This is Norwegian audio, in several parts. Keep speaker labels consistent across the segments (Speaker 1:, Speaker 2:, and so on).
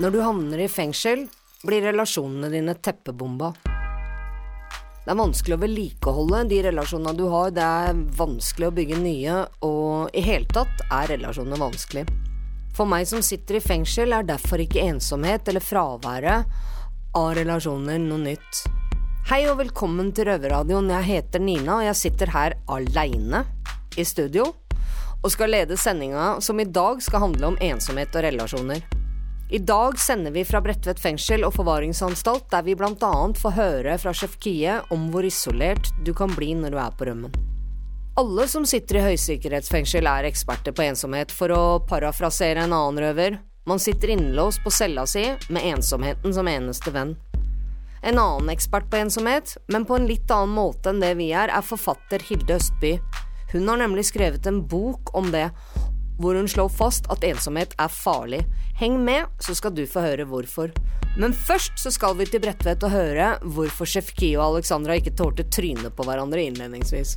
Speaker 1: Når du havner i fengsel, blir relasjonene dine teppebomba. Det er vanskelig å vedlikeholde de relasjonene du har, det er vanskelig å bygge nye, og i hele tatt er relasjonene vanskelig. For meg som sitter i fengsel, er derfor ikke ensomhet eller fraværet av relasjoner noe nytt. Hei og velkommen til Røverradioen, jeg heter Nina, og jeg sitter her aleine i studio og skal lede sendinga som i dag skal handle om ensomhet og relasjoner. I dag sender vi fra Bredtvet fengsel og forvaringsanstalt, der vi annet får høre fra sjef Kie om hvor isolert du kan bli når du er på rømmen. Alle som sitter i høysikkerhetsfengsel er eksperter på ensomhet, for å parafrasere en annen røver. Man sitter innelåst på cella si med ensomheten som eneste venn. En annen ekspert på ensomhet, men på en litt annen måte enn det vi er, er forfatter Hilde Østby. Hun har nemlig skrevet en bok om det, hvor hun slår fast at ensomhet er farlig. Heng med, så skal du få høre hvorfor. Men først så skal vi til Bredtvet og høre hvorfor sjef Kio og Alexandra ikke tålte trynet på hverandre innledningsvis.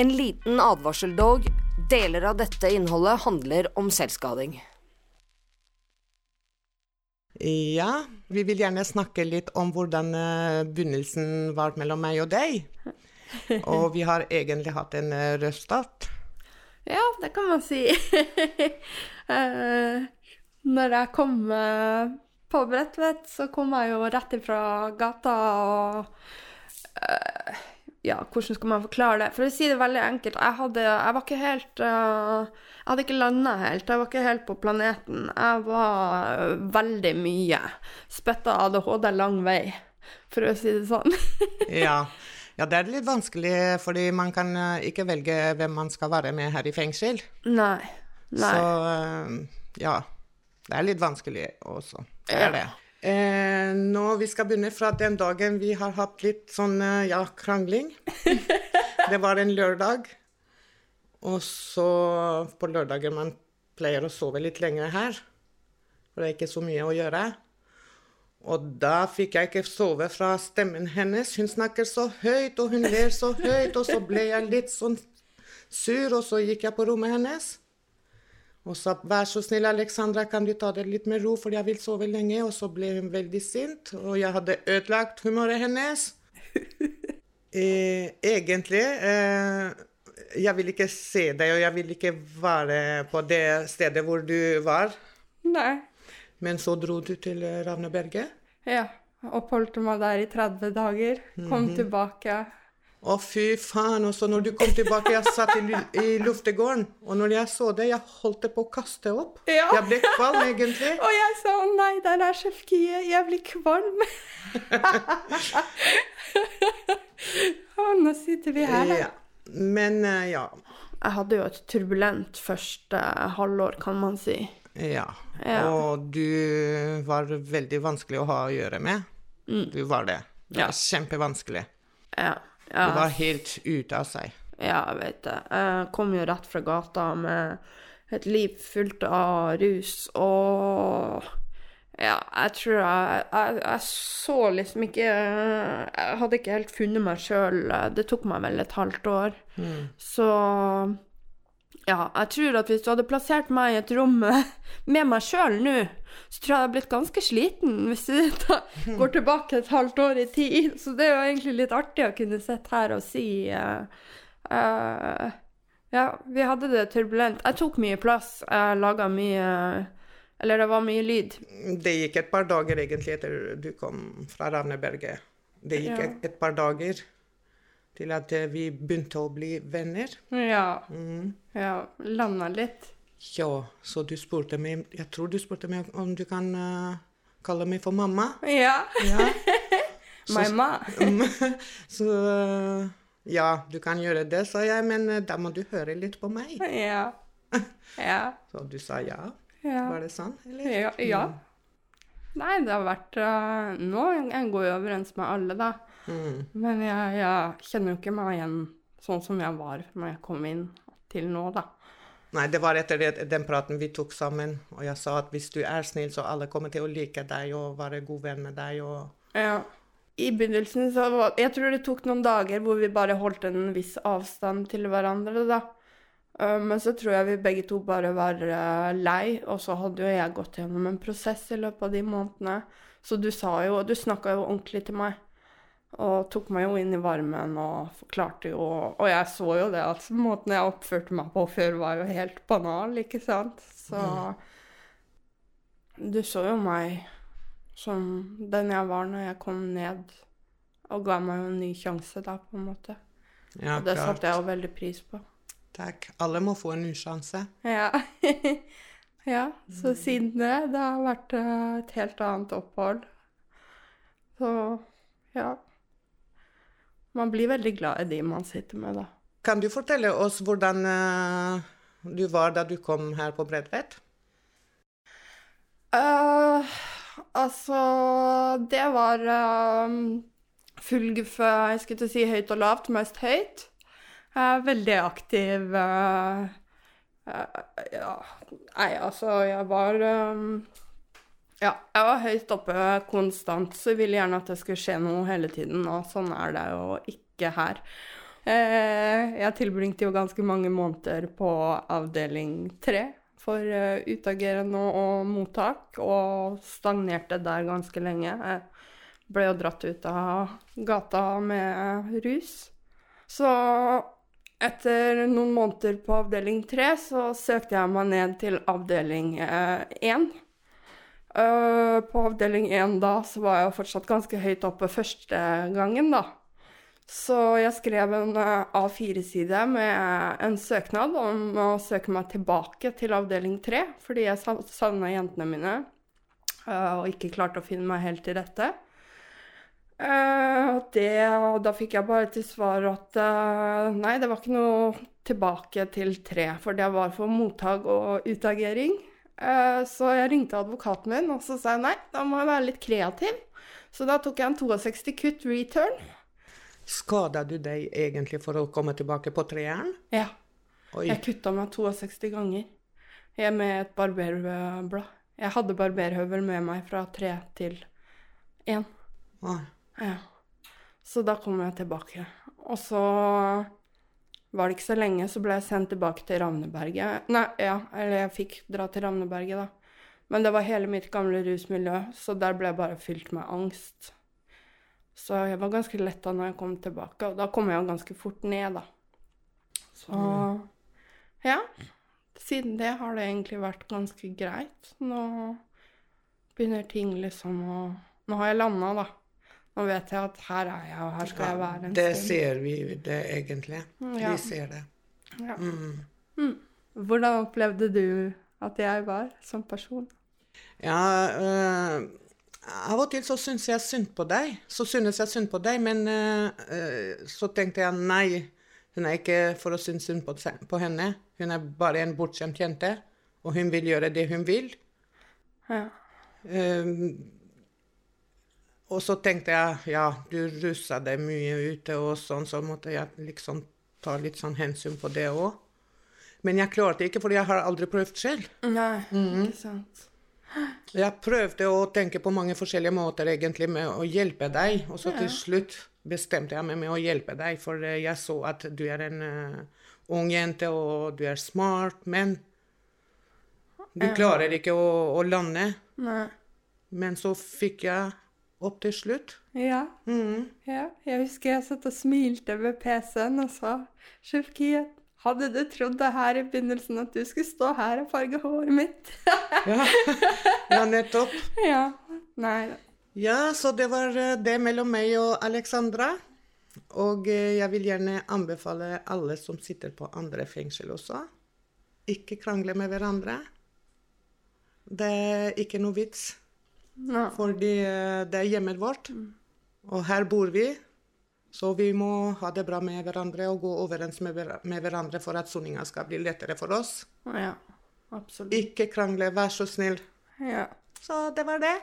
Speaker 1: En liten advarsel dog. Deler av dette innholdet handler om selvskading.
Speaker 2: Ja, vi vil gjerne snakke litt om hvordan eh, begynnelsen var mellom meg og deg. Og vi har egentlig hatt en eh, rød start.
Speaker 3: Ja, det kan man si. Eh, Når jeg kom eh, på Bredtvet, så kom jeg jo rett ifra gata og eh, Ja, hvordan skal man forklare det? For å si det veldig enkelt, jeg, hadde, jeg var ikke helt uh, Jeg hadde ikke landa helt. Jeg var ikke helt på planeten. Jeg var uh, veldig mye. Spytta ADHD lang vei, for å si det sånn.
Speaker 2: Ja. Ja, det er litt vanskelig, fordi man kan eh, ikke velge hvem man skal være med her i fengsel.
Speaker 3: Nei. Nei.
Speaker 2: Så eh, ja, det er litt vanskelig også. Det er det. Eh, nå vi skal begynne fra den dagen vi har hatt litt sånn, eh, ja, krangling. det var en lørdag. Og så på lørdager man pleier å sove litt lenger her. For det er ikke så mye å gjøre. Og da fikk jeg ikke sove fra stemmen hennes. Hun snakker så høyt, og hun ler så høyt, og så ble jeg litt sånn sur, og så gikk jeg på rommet hennes. Og sa 'vær så snill, Alexandra, kan du ta det litt med ro, for jeg vil sove lenge'. Og så ble hun veldig sint, og jeg hadde ødelagt humøret hennes. Eh, egentlig eh, Jeg vil ikke se deg, og jeg vil ikke være på det stedet hvor du var.
Speaker 3: Nei.
Speaker 2: Men så dro du til eh, Ravneberget.
Speaker 3: Ja. Oppholdt meg der i 30 dager. Kom tilbake.
Speaker 2: Å, fy faen. Og så når du kom tilbake, jeg satt i, i luftegården, og når jeg så det, jeg holdt det på å kaste opp.
Speaker 3: Ja.
Speaker 2: Jeg ble kvalm, egentlig.
Speaker 3: Og jeg sa å nei, der er sjef Kie, jeg blir kvalm. og nå sitter vi her, da.
Speaker 2: Ja. Men eh, ja.
Speaker 3: Jeg hadde jo et turbulent første halvår, kan man si.
Speaker 2: Ja.
Speaker 3: Ja.
Speaker 2: Og du var veldig vanskelig å ha å gjøre med. Du var det. Det
Speaker 3: Ja.
Speaker 2: var kjempevanskelig.
Speaker 3: Ja.
Speaker 2: Du var helt ute av seg.
Speaker 3: ja, jeg vet det. Jeg kom jo rett fra gata med et liv fullt av rus og ja, jeg tror jeg, jeg, jeg så liksom ikke Jeg hadde ikke helt funnet meg sjøl. Det tok meg vel et halvt år. Så ja, jeg tror at hvis du hadde plassert meg i et rom med meg sjøl nå, så tror jeg jeg hadde blitt ganske sliten hvis du går tilbake et halvt år i tid. Så det er jo egentlig litt artig å kunne sitte her og si uh, uh, Ja, vi hadde det turbulent. Jeg tok mye plass. Jeg laga mye Eller det var mye lyd.
Speaker 2: Det gikk et par dager egentlig etter du kom fra Ravneberget. Det gikk
Speaker 3: Ja.
Speaker 2: et, et par dager til at eh, vi begynte å bli venner.
Speaker 3: Ja. ja Landa litt.
Speaker 2: Ja, så du spurte meg Jeg tror du spurte meg om du kan uh, kalle meg for mamma.
Speaker 3: Ja.
Speaker 2: Ja.
Speaker 3: Mamma.
Speaker 2: så uh, ja, du kan gjøre det, sa jeg, men uh, da må du høre litt på meg.
Speaker 3: Ja. Ja.
Speaker 2: Så du sa ja.
Speaker 3: ja.
Speaker 2: Var det sånn, eller?
Speaker 3: Ja. ja. Nei, det har vært Nå jeg går jeg overens med alle, da.
Speaker 2: Mm.
Speaker 3: Men jeg, jeg kjenner jo ikke meg igjen sånn som jeg var når jeg kom inn til nå, da.
Speaker 2: Nei, det var etter det, den praten vi tok sammen, og jeg sa at hvis du er snill, så alle kommer til å like deg og være god venn med deg og
Speaker 3: Ja. I begynnelsen så var Jeg tror det tok noen dager hvor vi bare holdt en viss avstand til hverandre, da. Eh, Men så tror jeg vi begge to bare var eh, lei, og så hadde jo jeg gått gjennom en prosess i løpet av de månedene. Så du sa jo Du snakka jo ordentlig til meg. Og tok meg jo inn i varmen og forklarte jo Og jeg så jo det at måten jeg oppførte meg på før, var jo helt banal, ikke sant? Så Du så jo meg som den jeg var når jeg kom ned, og ga meg jo en ny sjanse da, på en måte.
Speaker 2: Ja,
Speaker 3: Og det
Speaker 2: klart.
Speaker 3: satte jeg jo veldig pris på.
Speaker 2: Takk. Alle må få en ny sjanse.
Speaker 3: Ja. ja, så siden det, det har vært eh, et helt annet opphold. Så ja. Man blir veldig glad i de man sitter med, da.
Speaker 2: Kan du fortelle oss hvordan eh, du var da du kom her på Bredtvet?
Speaker 3: Uh, altså Det var uh, full guffe, jeg skulle til å si høyt og lavt, mest høyt. Er veldig aktiv Uh, eh, Ja, nei, altså, jeg var eh, Ja, jeg var høyt oppe konstant, så jeg ville gjerne at det skulle skje noe hele tiden, og sånn er det jo ikke her. Eh, jeg tilbringte jo ganske mange måneder på avdeling tre for eh, utagerende og mottak, og stagnerte der ganske lenge. Jeg ble jo dratt ut av gata med rus. Så etter noen måneder på avdeling tre, så søkte jeg meg ned til avdeling én. På avdeling én da så var jeg fortsatt ganske høyt oppe første gangen, da. Så jeg skrev en eh, A4-side med en søknad om å søke meg tilbake til avdeling 3, fordi jeg sa- savna jentene mine eh, og ikke klarte å finne meg helt til rette. Eh, det, da fikk jeg bare til svar at eh, nei, det var ikke noe tilbake til 3, for det var for mottak og utagering. Eh, så jeg ringte advokaten min, og så sa jeg nei, da må jeg være litt kreativ. Så da tok jeg en 62 kutt return.
Speaker 2: Skada du deg egentlig for å komme tilbake på treeren?
Speaker 3: Ja.
Speaker 2: Oi.
Speaker 3: Jeg kutta meg 62 ganger. Jeg med et barberblad. Jeg hadde barberhøvel med meg fra tre til én. Ja. Så da kom jeg tilbake. Og så var det ikke så lenge, så ble jeg sendt tilbake til Ravneberget. Nei, ja, eller jeg fikk dra til Ravneberget, da. Men det var hele mitt gamle rusmiljø, så der ble jeg bare fylt med angst. Så jeg var ganske letta når jeg kom tilbake, og da kom jeg jo ganske fort ned, da. Så ja. Siden det har det egentlig vært ganske greit. Nå begynner ting liksom å Nå har jeg landa, da. Nå vet jeg at her er jeg, og her skal jeg være en
Speaker 2: det
Speaker 3: stund.
Speaker 2: ser vi det egentlig.
Speaker 3: Ja.
Speaker 2: Vi ser det.
Speaker 3: Ja.
Speaker 2: Mm.
Speaker 3: Hvordan opplevde du at jeg var som person?
Speaker 2: Ja, øh, av og til så syns jeg synd på deg. Så synes jeg synd på deg, men øh, så tenkte jeg nei, hun er ikke for å synes synd på, på henne. Hun er bare en bortskjemt jente, og hun vil gjøre det hun vil.
Speaker 3: Ja.
Speaker 2: Ehm, og så tenkte jeg ja, du rusa deg mye ute og sånn, så måtte jeg liksom ta litt sånn hensyn på det òg. Men jeg klarte ikke, for jeg har aldri prøvd selv.
Speaker 3: Nei,
Speaker 2: Mm.
Speaker 3: ikke sant.
Speaker 2: Jeg prøvde å tenke på mange forskjellige måter egentlig med å hjelpe deg, og så til slutt bestemte jeg meg med å hjelpe deg, for eh, jeg så at du er en uh, ung jente, og du er smart, men du klarer ikke å, å lande.
Speaker 3: Nei.
Speaker 2: Men så fikk jeg opp til slutt.
Speaker 3: Ja.
Speaker 2: Mm.
Speaker 3: ja. Jeg husker jeg satt og smilte ved PC-en og sa Shufki, hadde du trodd det her i begynnelsen at du skulle stå her og farge håret mitt?
Speaker 2: Ja. ja, nettopp.
Speaker 3: ja. Nei.
Speaker 2: Ja, så det var eh, det mellom meg og Alexandra. Og eh, jeg vil gjerne anbefale alle som sitter på andre fengsel også, ikke krangle med hverandre. Det er ikke noe vits,
Speaker 3: Nei.
Speaker 2: fordi eh, det er hjemmet vårt. Og her bor vi. Så vi må ha det bra med hverandre og gå overens med, hver- med hverandre for at soninga skal bli lettere for oss.
Speaker 3: Ja, absolutt.
Speaker 2: Ikke krangle, vær så snill.
Speaker 3: Ja.
Speaker 2: Så det var det.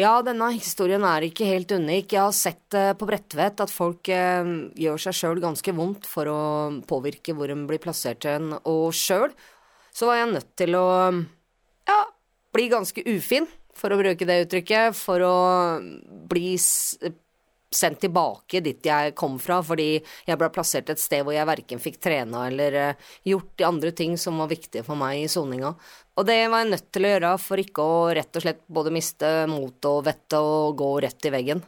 Speaker 1: Ja, denne historien er ikke helt unik. Jeg har sett eh, på Bredtvet at folk eh, gjør seg sjøl ganske vondt for å påvirke hvor de blir plassert hen, og sjøl så var jeg nødt til å ja, bli ganske ufin, for å bruke det uttrykket, for å bli sendt tilbake dit jeg kom fra, fordi jeg ble plassert et sted hvor jeg verken fikk trena eller eh, gjort de andre ting som var viktige for meg i soninga. Og det var jeg nødt til å gjøre for ikke å rett og slett både miste motet og vettet og gå rett i veggen.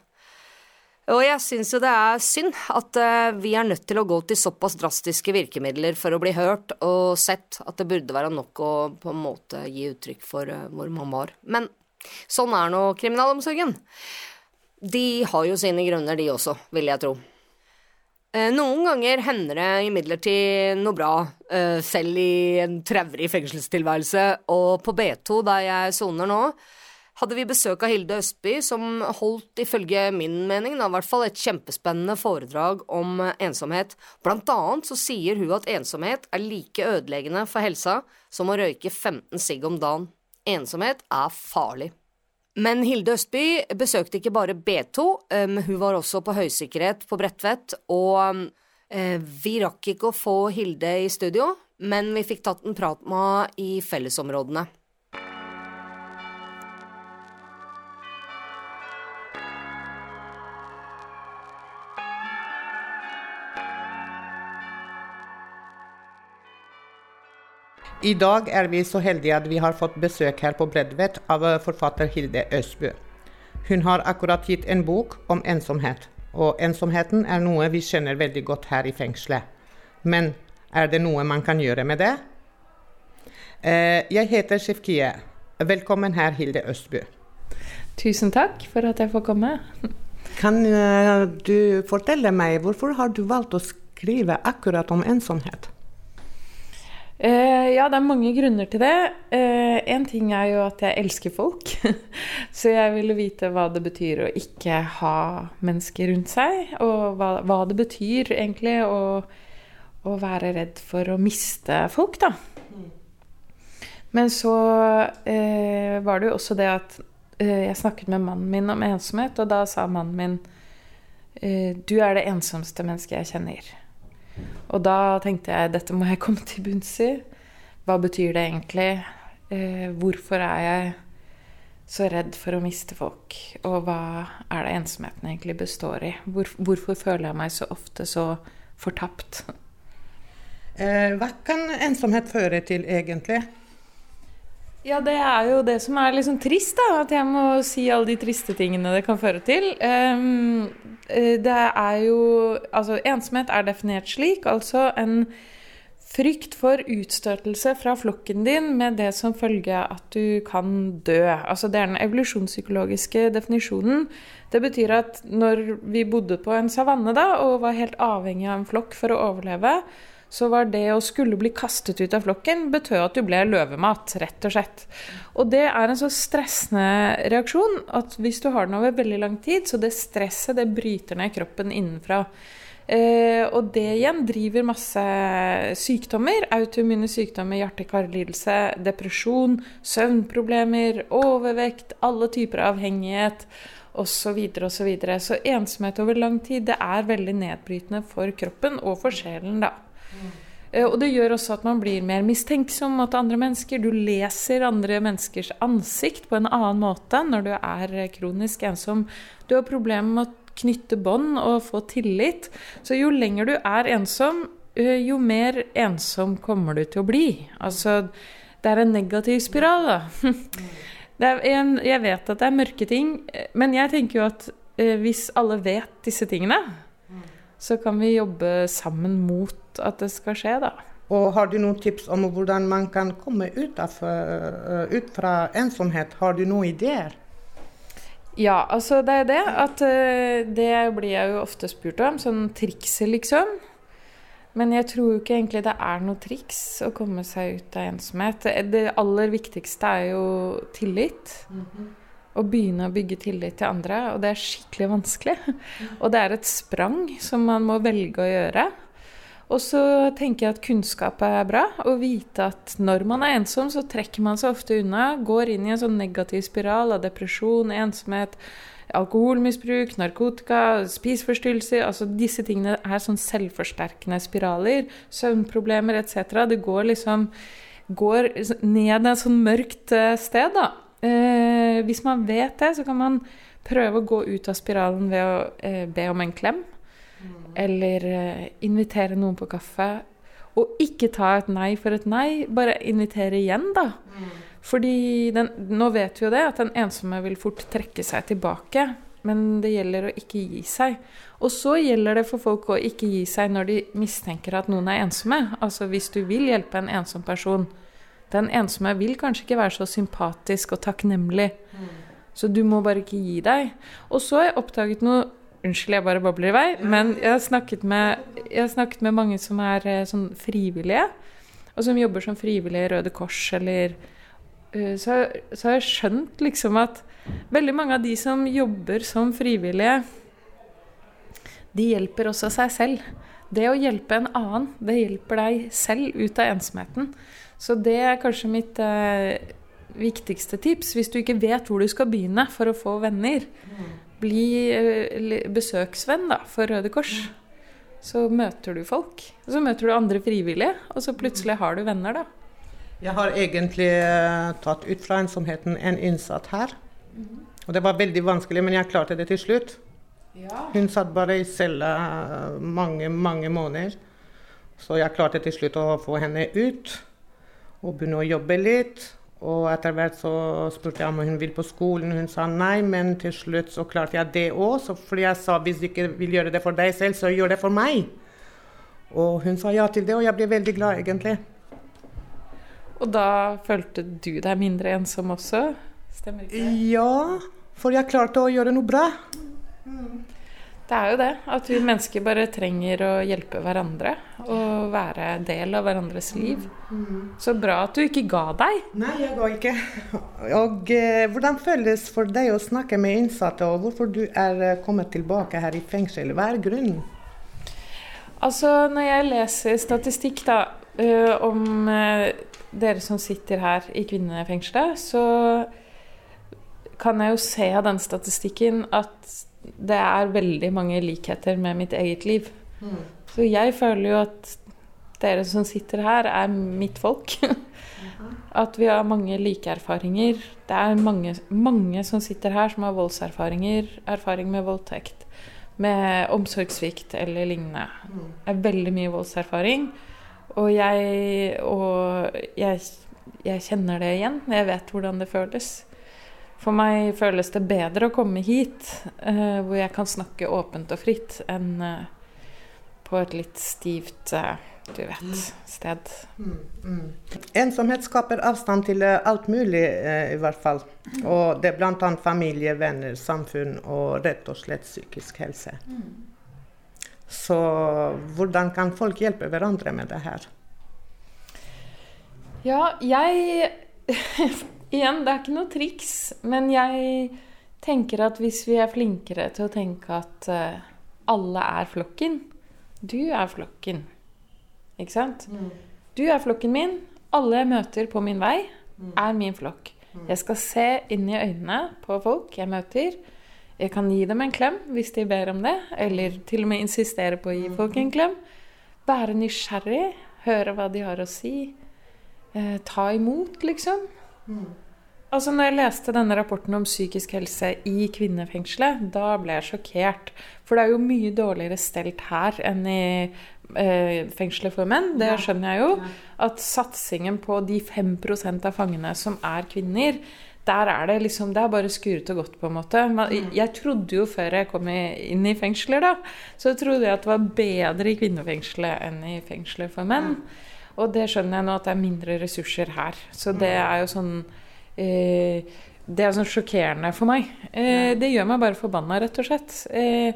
Speaker 1: Og jeg syns jo det er synd at eh, vi er nødt til å gå til såpass drastiske virkemidler for å bli hørt og sett at det burde være nok å på en måte gi uttrykk for eh, hvor man var. Men sånn er nå kriminalomsorgen. De har jo sine grunner, de også, vil jeg tro. Eh, Noen ganger hender det imidlertid noe bra, eh, selv i en traurig fengselstilværelse, og på B2, der jeg soner nå, hadde vi besøk av Hilde Østby, som holdt, ifølge min mening, da, hvert fall et kjempespennende foredrag om ensomhet. Blant annet så sier hun at ensomhet er like ødeleggende for helsa som å røyke 15 sigg om dagen. Ensomhet er farlig. Men Hilde Østby besøkte ikke bare B2, um, hun var også på høysikkerhet på Bredtvet, og um, eh, vi rakk ikke å få Hilde i studio, men vi fikk tatt en prat med henne i fellesområdene.
Speaker 2: I dag er vi så heldige at vi har fått besøk her på Bredvet av eh, forfatter Hilde Østbø. Hun har akkurat gitt en bok om ensomhet, og ensomheten er noe vi kjenner veldig godt her i fengselet. Men er det noe man kan gjøre med det? Eh, Jeg heter Shefkie. Velkommen her, Hilde Østbø.
Speaker 4: Tusen takk for at jeg får komme.
Speaker 2: Kan eh, du fortelle meg hvorfor har du valgt å skrive akkurat om ensomhet?
Speaker 4: Eh, ja, det er mange grunner til det. Eh, en ting er jo at jeg elsker folk. Så jeg ville vite hva det betyr å ikke ha mennesker rundt seg. Og hva, hva det betyr egentlig å, å være redd for å miste folk, da. Men så eh, var det jo også det at eh, jeg snakket med mannen min om ensomhet, og da sa mannen min eh, Du er det ensomste mennesket jeg kjenner. Og da tenkte jeg dette må jeg komme til bunns i. Hva betyr det egentlig? Eh, hvorfor er jeg så redd for å miste folk? Og hva er det ensomheten egentlig består i? Hvor, hvorfor føler jeg meg så ofte så fortapt?
Speaker 2: Eh, hva kan ensomhet føre til, egentlig?
Speaker 4: Ja, det er jo det som er liksom trist, da. At jeg må si alle de triste tingene det kan føre til. Ehm, eh, det er jo Altså, ensomhet er definert slik. Altså en frykt for utstøtelse fra flokken din med det som følge at du kan dø. Altså, det er den evolusjonspsykologiske definisjonen. Det betyr at når vi bodde på en savanne da, og var helt avhengig av en flokk for å overleve, så var det å skulle bli kastet ut av flokken betød at du ble løvemat, rett og slett. Og det er en så stressende reaksjon at hvis du har den over veldig lang tid, så det stresset det bryter ned kroppen innenfra. Eh, og det igjen driver masse sykdommer. Autoimmune sykdommer, hjerte-karlidelse, depresjon, søvnproblemer, overvekt, alle typer avhengighet osv. Så, videre, og så, videre. så ensomhet over lang tid det er veldig nedbrytende for kroppen og for sjelen. da. Eh, Og det gjør også at man blir mer mistenksom mot andre mennesker. Du leser andre menneskers ansikt på en annen måte når du er kronisk ensom. Du har problemer med å knytte bånd og få tillit. Så jo lenger du er ensom, eh, jo mer ensom kommer du til å bli. Altså, det er en negativ spiral, da. En, jeg vet at det er mørke ting, eh, men jeg tenker jo at hvis alle vet disse tingene, så kan vi jobbe sammen mot at det skal skje, da.
Speaker 2: Og har du noen tips om hvordan man kan komme ut, av, eh, ut fra ensomhet? Har du noen ideer?
Speaker 4: Ja, altså det er det at eh, Det blir jeg jo ofte spurt om. Sånn trikset, liksom. Men jeg tror jo ikke egentlig det er noe triks å komme seg ut av ensomhet. Det- aller viktigste er jo tillit. Å begynne å bygge tillit til andre. Og det er skikkelig vanskelig. Og det er et sprang som man må velge å gjøre. Og så tenker jeg at kunnskap er bra. Å vite at når man er ensom, så trekker man seg ofte unna. Går inn i en sånn negativ spiral av depresjon, ensomhet, alkoholmisbruk, narkotika, spiseforstyrrelser. Altså disse tingene er sånn selvforsterkende spiraler. Søvnproblemer etc. Det går liksom går ned et sånn mørkt eh, sted, da. Eh, hvis man vet det, så kan man prøve å gå ut av spiralen ved å eh, be om en klem. Eller eh, invitere noen på kaffe. Og ikke ta et nei for et nei, bare invitere igjen, da. Fordi den, nå vet vi jo det, at den ensomme vil fort trekke seg tilbake. Men det gjelder å ikke gi seg. Og så gjelder det for folk å ikke gi seg når de mistenker at noen er ensomme. Altså hvis du vil hjelpe en ensom person. Den ensomme vil kanskje ikke være så sympatisk og takknemlig. Så du må bare ikke gi deg. Og så har jeg oppdaget noe Unnskyld, jeg bare babler i vei. Men jeg har snakket med, har snakket med mange som er eh, sånn frivillige. Og som jobber som frivillige i Røde Kors eller eh, så, så har jeg skjønt liksom at veldig mange av de som jobber som frivillige, de hjelper også seg selv. Det å hjelpe en annen, det hjelper deg selv ut av ensomheten. Så det er kanskje mitt eh, viktigste tips. Hvis du ikke vet hvor du skal begynne for å få venner, bli eh, besøksvenn da, for Røde Kors. Så møter du folk. Og så møter du andre frivillige, og så plutselig har du venner, da.
Speaker 2: Jeg har egentlig eh, tatt ut fra ensomheten en innsatt her. Og det var veldig vanskelig, men jeg klarte det til slutt. Hun satt bare i cella eh, mange, mange måneder. Så jeg klarte til slutt å få henne ut og begynne å jobbe litt. Og etter hvert så spurte jeg om hun ville på skolen. Hun sa nei, men til slutt så klarte jeg det òg. Fordi jeg sa hvis du ikke vil gjøre det for deg selv, så gjør det for meg. Og hun sa ja til det, og jeg ble veldig glad, egentlig.
Speaker 4: Og da følte du deg mindre ensom også? Stemmer ikke det?
Speaker 2: Ja, for jeg klarte å gjøre noe bra.
Speaker 4: Det er jo det. At vi mennesker bare trenger å hjelpe hverandre. Og være del av hverandres liv. Så bra at du ikke ga deg.
Speaker 2: Nei, jeg ga ikke. Og eh, hvordan føles for deg å snakke med innsatte, og hvorfor du er eh, kommet tilbake her i fengsel? Hva er grunnen?
Speaker 4: Altså, når jeg leser statistikk da, ø, om ø, dere som sitter her i kvinnefengselet, så kan jeg jo se av den statistikken at det er veldig mange likheter med mitt eget liv. Så jeg føler jo at dere som sitter her, er mitt folk. At vi har mange like erfaringer. Det er mange, mange som sitter her som har voldserfaringer, erfaring med voldtekt, med omsorgssvikt eller lignende. Det er veldig mye voldserfaring. Og jeg, og jeg, jeg kjenner det igjen. Jeg vet hvordan det føles. For meg føles det bedre å komme hit, eh, hvor jeg kan snakke åpent og fritt, enn eh, på et litt stivt, eh, du vet, sted.
Speaker 2: Ensomhet skaper avstand til eh, alt mulig, eh, i hvert fall. Og det er bl.a. familie, venner, samfunn og rett og slett psykisk helse. Så hvordan kan folk hjelpe hverandre med det her?
Speaker 4: Ja, jeg Igjen, det er ikke noe triks, men jeg tenker at hvis vi er flinkere til å tenke at eh, alle er flokken Du er flokken, ikke sant? Du er flokken min. Alle jeg møter på min vei, er min flokk. Jeg skal se inn i øynene på folk jeg møter. Jeg kan gi dem en klem hvis de ber om det, eller til og med insistere på å gi folk en klem. Være nysgjerrig, høre hva de har å si. Eh, ta imot, liksom. Altså når jeg leste denne rapporten om psykisk helse i kvinnefengselet, da ble jeg sjokkert. For det er jo mye dårligere stelt her enn i eh, fengselet for menn. Det skjønner jeg jo. At satsingen på de 5% av fangene som er kvinner, der er det liksom Det er bare skuret og godt, på en måte. Jeg trodde jo før jeg kom inn i fengsler, da, så trodde jeg at det var bedre i kvinnefengselet enn i fengsler for menn. Og det skjønner jeg nå at det er mindre ressurser her. Så det er jo sånn Det er sånn sjokkerende for meg. Eh, det gjør meg bare forbanna, rett og slett. Eh,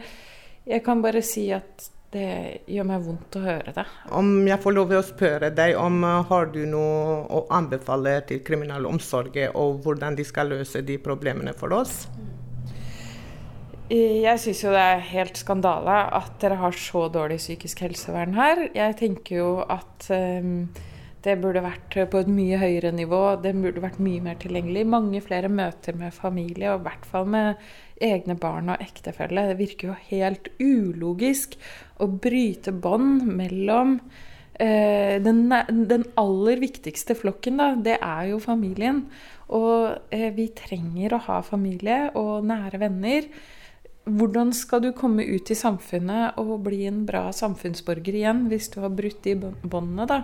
Speaker 4: jeg kan bare si at Det gjør meg vondt å høre det.
Speaker 2: Om jeg får lov til å spørre deg om har du noe å anbefale til kriminalomsorgen, og hvordan de skal løse de problemene for oss?
Speaker 4: Jeg syns jo det er helt skandale at dere har så dårlig psykisk helsevern her. Jeg tenker jo at um, det burde vært på et mye høyere nivå. Det burde vært mye mer tilgjengelig. Mange flere møter med familie, og i hvert fall med egne barn og ektefelle. Det virker jo helt ulogisk å bryte bånd mellom eh, den, den, aller viktigste flokken, da, det er jo familien. Og eh, vi trenger å ha familie og nære venner hvordan skal du komme ut i samfunnet og bli en bra samfunnsborger igjen hvis du har brutt de båndene, da?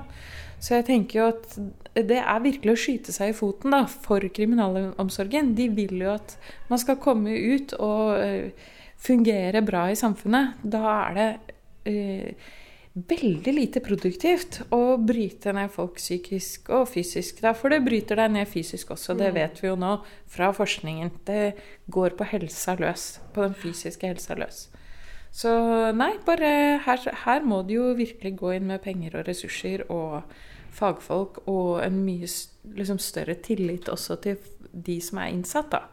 Speaker 4: Så jeg tenker jo at det er virkelig å skyte seg i foten da, for kriminalomsorgen. De vil jo at man skal komme ut og uh, fungere bra i samfunnet. Da er det uh, veldig lite produktivt å bryte ned folk psykisk og fysisk. Da, for det bryter deg ned fysisk også, det mm. vet vi jo nå fra forskningen. Det går på helsa løs. På den fysiske helsa løs. Så nei, bare her, her må det jo virkelig gå inn med penger og ressurser og fagfolk og en mye liksom, større tillit også til de som er innsatt, da.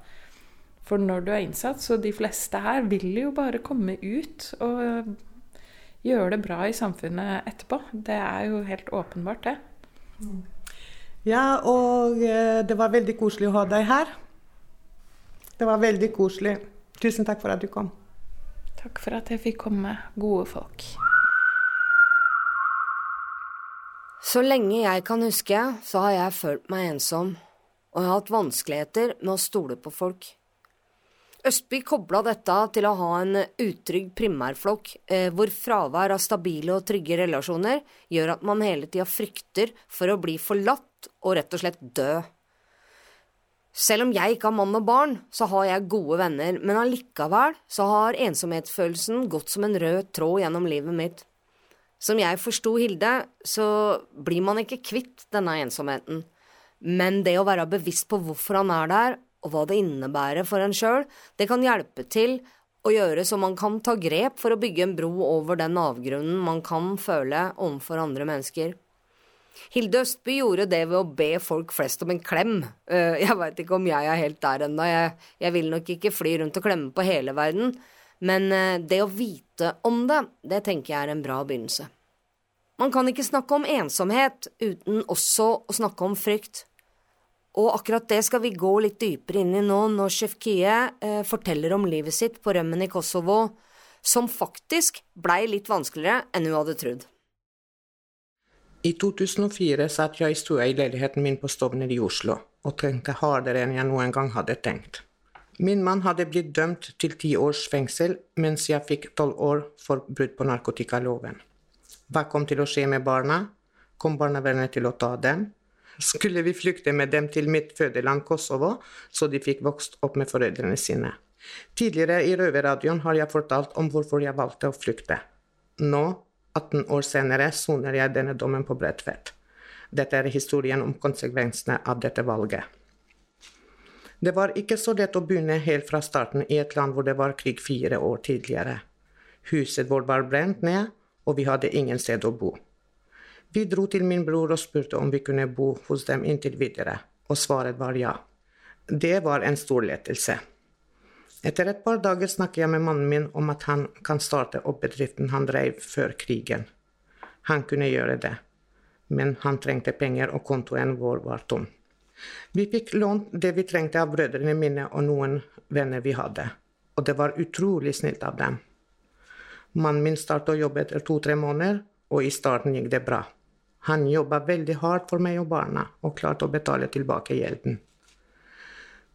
Speaker 4: For når du er innsatt, så de fleste her vil jo bare komme ut og gjøre det bra i samfunnet etterpå. Det er jo helt åpenbart, det.
Speaker 2: Ja, og eh, det var veldig koselig å ha deg her. Det var veldig koselig. Tusen takk for at du kom.
Speaker 4: Takk for at jeg fikk komme, gode folk.
Speaker 1: Så lenge jeg kan huske, så har jeg følt meg ensom, og jeg har hatt vanskeligheter med å stole på folk. Østby kobla dette til å ha en utrygg primærflokk, eh, hvor fravær av stabile og trygge relasjoner gjør at man hele tida frykter for å bli forlatt og rett og slett dø. Selv om jeg ikke har mann og barn, så har jeg gode venner, men allikevel så har ensomhetsfølelsen gått som en rød tråd gjennom livet mitt. Som jeg forsto Hilde, så blir man ikke kvitt denne ensomheten, men det å være bevisst på hvorfor han er der, og hva det innebærer for en sjøl, det kan hjelpe til å gjøre så man kan ta grep for å bygge en bro over den avgrunnen man kan føle overfor andre mennesker. Hilde Østby gjorde det ved å be folk flest om en klem. Eh, jeg veit ikke om jeg er helt der ennå, jeg, jeg, vil nok ikke fly rundt og klemme på hele verden, men eh, det å vite om det, det tenker jeg er en bra begynnelse. Man kan ikke snakke om ensomhet uten også å snakke om frykt. Og akkurat det skal vi gå litt dypere inn i nå, når Shefkie eh, forteller om livet sitt på rømmen i Kosovo, som faktisk blei litt vanskeligere enn hun hadde trodd.
Speaker 2: I 2004 satt jeg i stua i leiligheten min på Stovner i Oslo og tenkte hardere enn jeg noen gang hadde tenkt. Min mann hadde blitt dømt til ti års fengsel, mens jeg fikk tolv år for brudd på narkotikaloven. Hva kom til å skje med barna? Kom barnevernet til å ta dem? Skulle vi flykte med dem til mitt fødeland Kosovo, så de fikk vokst opp med foreldrene sine. Tidligere i Røverradioen har jeg fortalt om hvorfor jeg valgte å flykte. Nå, 18 år senere, soner jeg denne dommen på Bredtvet. Dette er historien om konsekvensene av dette valget. Det var ikke så lett å begynne helt fra starten i et land hvor det var krig fire år tidligere. Huset vårt var brent ned, og vi hadde ingen sted å bo. Vi dro til min bror og spurte om vi kunne bo hos dem inntil videre, og svaret var ja. Det var en stor lettelse. Etter et par dager snakket jeg med mannen min om at han kan starte opp bedriften han drev før krigen. Han kunne gjøre det, men han trengte penger, og kontoen vår var tom. Vi fikk lånt det vi trengte av brødrene mine og noen venner vi hadde, og det var utrolig snilt av dem. Mannen min startet å jobbe etter to-tre måneder, og i starten gikk det bra. Han jobba veldig hardt for meg og barna, og klarte å betale tilbake gjelden.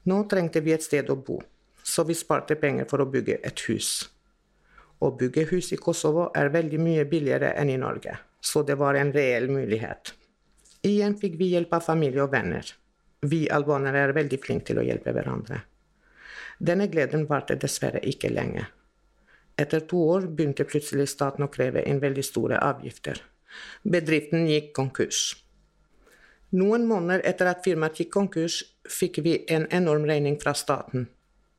Speaker 2: Nå trengte vi et sted å bo, så vi sparte penger for å bygge et hus. Å bygge hus i Kosovo er veldig mye billigere enn i Norge, så det var en reell mulighet. Igjen fikk vi hjelp av familie og venner. Vi albanere er veldig flinke til å hjelpe hverandre. Denne gleden varte dessverre ikke lenge. Etter to år begynte plutselig staten å kreve inn veldig store avgifter. Bedriften gikk konkurs. Noen måneder etter at firmaet gikk konkurs, fikk vi en enorm regning fra staten.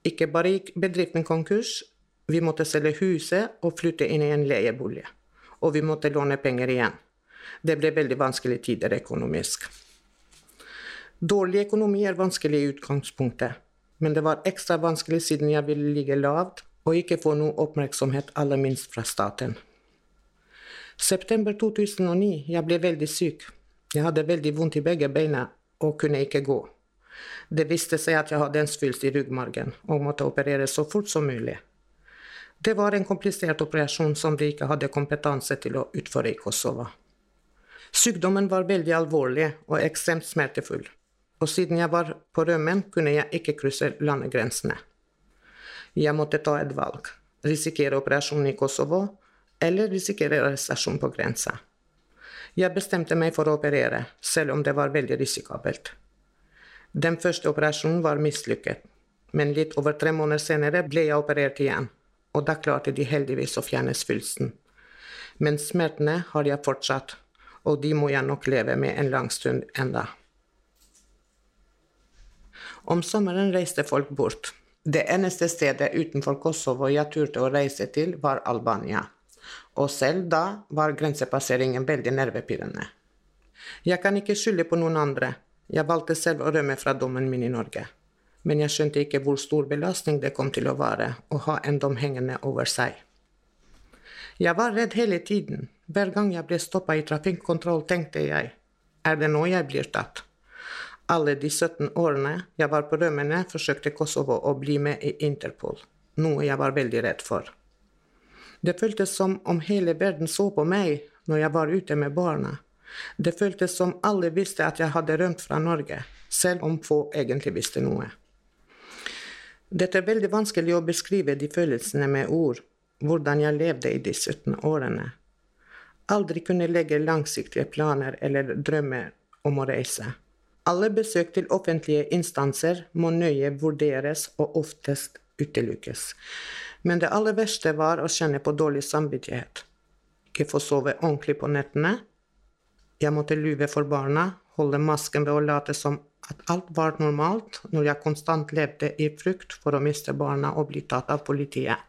Speaker 2: Ikke bare gikk bedriften konkurs, Vi måtte selge huset og flytte inn i en leiebolig. Og vi måtte låne penger igjen. Det ble veldig vanskelige tider økonomisk. Dårlig økonomi er vanskelig i utgangspunktet, men det var ekstra vanskelig siden jeg ville ligge lavt og ikke få noe oppmerksomhet, aller minst fra staten. September 2009. Jeg ble veldig syk. Jeg hadde veldig vondt i begge beina og kunne ikke gå. Det viste seg at jeg hadde en svulst i ryggmargen og måtte operere så fort som mulig. Det var en komplisert operasjon som de ikke hadde kompetanse til å utføre i Kosovo. Sykdommen var veldig alvorlig og ekstremt smertefull, og siden jeg var på rømmen, kunne jeg ikke krysse landegrensene. Jeg måtte ta et valg risikere operasjon i Kosovo eller risikere arrestasjon på grensa. Jeg bestemte meg for å operere, selv om det var veldig risikabelt. Den første operasjonen var mislykket, men litt over tre måneder senere ble jeg operert igjen, og da klarte de heldigvis å fjerne svulsten. Men smertene har jeg fortsatt, og de må jeg nok leve med en lang stund enda. Om sommeren reiste folk bort. Det eneste stedet utenfor Kosovo jeg turte å reise til, var Albania. Og selv da var grensepasseringen veldig nervepirrende. Jeg kan ikke skylde på noen andre. Jeg valgte selv å rømme fra dommen min i Norge. Men jeg skjønte ikke hvor stor belastning det kom til å være å ha en dom hengende over seg. Jeg var redd hele tiden. Hver gang jeg ble stoppa i trafikkontroll, tenkte jeg er det nå jeg blir tatt? Alle de 17 årene jeg var på rømmene, forsøkte Kosovo å bli med i Interpol, noe jeg var veldig redd for. Det føltes som om hele verden så på meg når jeg var ute med barna. Det føltes som alle visste at jeg hadde rømt fra Norge, selv om få egentlig visste noe. Dette er veldig vanskelig å beskrive de følelsene med ord, hvordan jeg levde i de 17 årene. Aldri kunne legge langsiktige planer eller drømmer om å reise. Alle besøk til offentlige instanser må nøye vurderes og oftest utelukkes. Men det aller verste var å kjenne på dårlig samvittighet. Ikke få sove ordentlig på nettene. Jeg måtte lyve for barna, holde masken ved å late som at alt var normalt, når jeg konstant levde i frykt for å miste barna og bli tatt av politiet.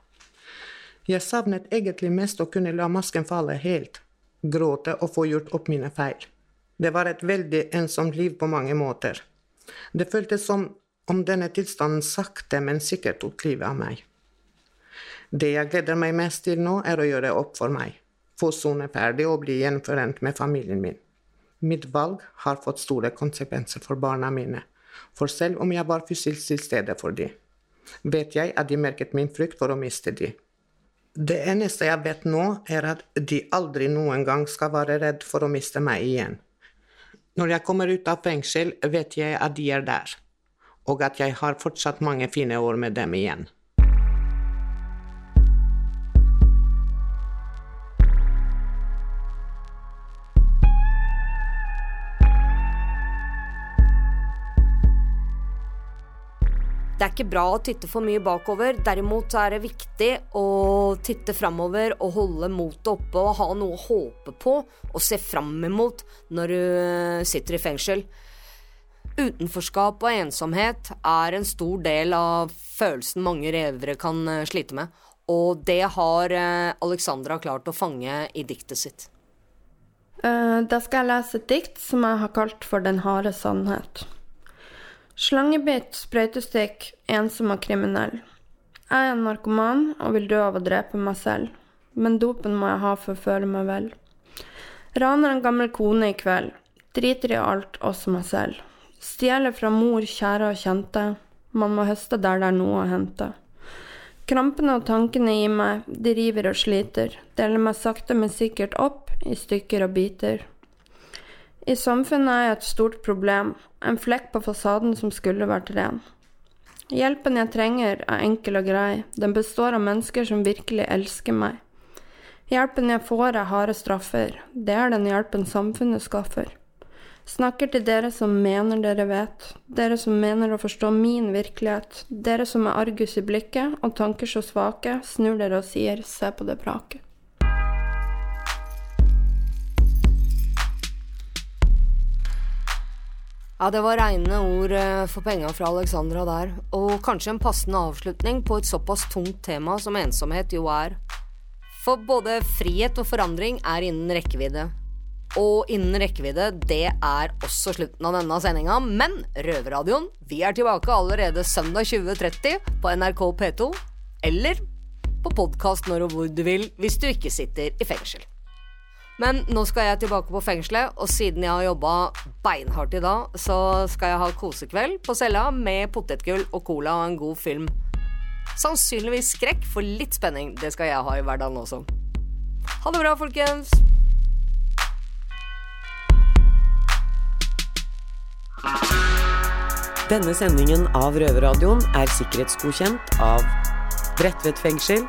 Speaker 2: Jeg savnet egentlig mest å kunne la masken falle helt, gråte og få gjort opp mine feil. Det var et veldig ensomt liv på mange måter. Det føltes som om denne tilstanden sakte, men sikkert tok livet av meg. Det jeg gleder meg mest til nå, er å gjøre opp for meg, få sone ferdig og bli gjenforent med familien min. Mitt valg har fått store konsekvenser for barna mine, for selv om jeg var fysisk til stede for dem, vet jeg at de merket min frykt for å miste dem. Det eneste jeg vet nå, er at de aldri noen gang skal være redd for å miste meg igjen. Når jeg kommer ut av fengsel, vet jeg at de er der, og at jeg har fortsatt mange fine år med dem igjen.
Speaker 1: Det er ikke bra å titte for mye bakover. Derimot er det viktig å titte framover og holde motet oppe og ha noe å håpe på og se fram imot når du sitter i fengsel. Utenforskap og ensomhet er en stor del av følelsen mange revere kan eh, slite med, og det har eh, Alexandra klart å fange i diktet sitt.
Speaker 3: Da skal jeg lese et dikt som jeg har kalt for Den harde sannhet. Slangebitt, sprøytestikk, ensom og kriminell. Jeg er en narkoman og vil dø av å drepe meg selv, men dopen må jeg ha for å føle meg vel. Raner en gammel kone i kveld, driter i alt, også meg selv. Stjeler fra mor, kjære og kjente, man må høste der det er noe å hente. Krampene og tankene i meg, de river og sliter, deler meg sakte, men sikkert opp i stykker og biter. I samfunnet er jeg et stort problem, en flekk på fasaden som skulle vært ren. Hjelpen jeg trenger, er enkel og grei, den består av mennesker som virkelig elsker meg. Hjelpen jeg får, er harde straffer, det er den hjelpen samfunnet skaffer. Snakker til dere som mener dere vet, dere som mener å forstå min virkelighet, dere som er argus i blikket og tanker så svake, snur dere og sier se på det braket.
Speaker 1: Ja, det var reine ord eh, for penga fra Alexandra der, og kanskje en passende avslutning på et såpass tungt tema som ensomhet jo er. For både frihet og forandring er innen rekkevidde. Og innen rekkevidde, det er også slutten av denne sendinga, men Røverradioen, vi er tilbake allerede søndag 20.30 på NRK P2, eller på podkast når og hvor du vil, hvis du ikke sitter i fengsel. Men nå skal jeg tilbake på fengselet, og siden jeg har jobba beinhardt i dag, så skal jeg ha kosekveld på cella med potetgull og cola og en god film. Sannsynligvis skrekk, for litt spenning, det skal jeg ha i hverdagen også. Ha det bra, folkens!
Speaker 5: Denne sendingen av Røverradioen er sikkerhetsgodkjent av Bredtvet fengsel.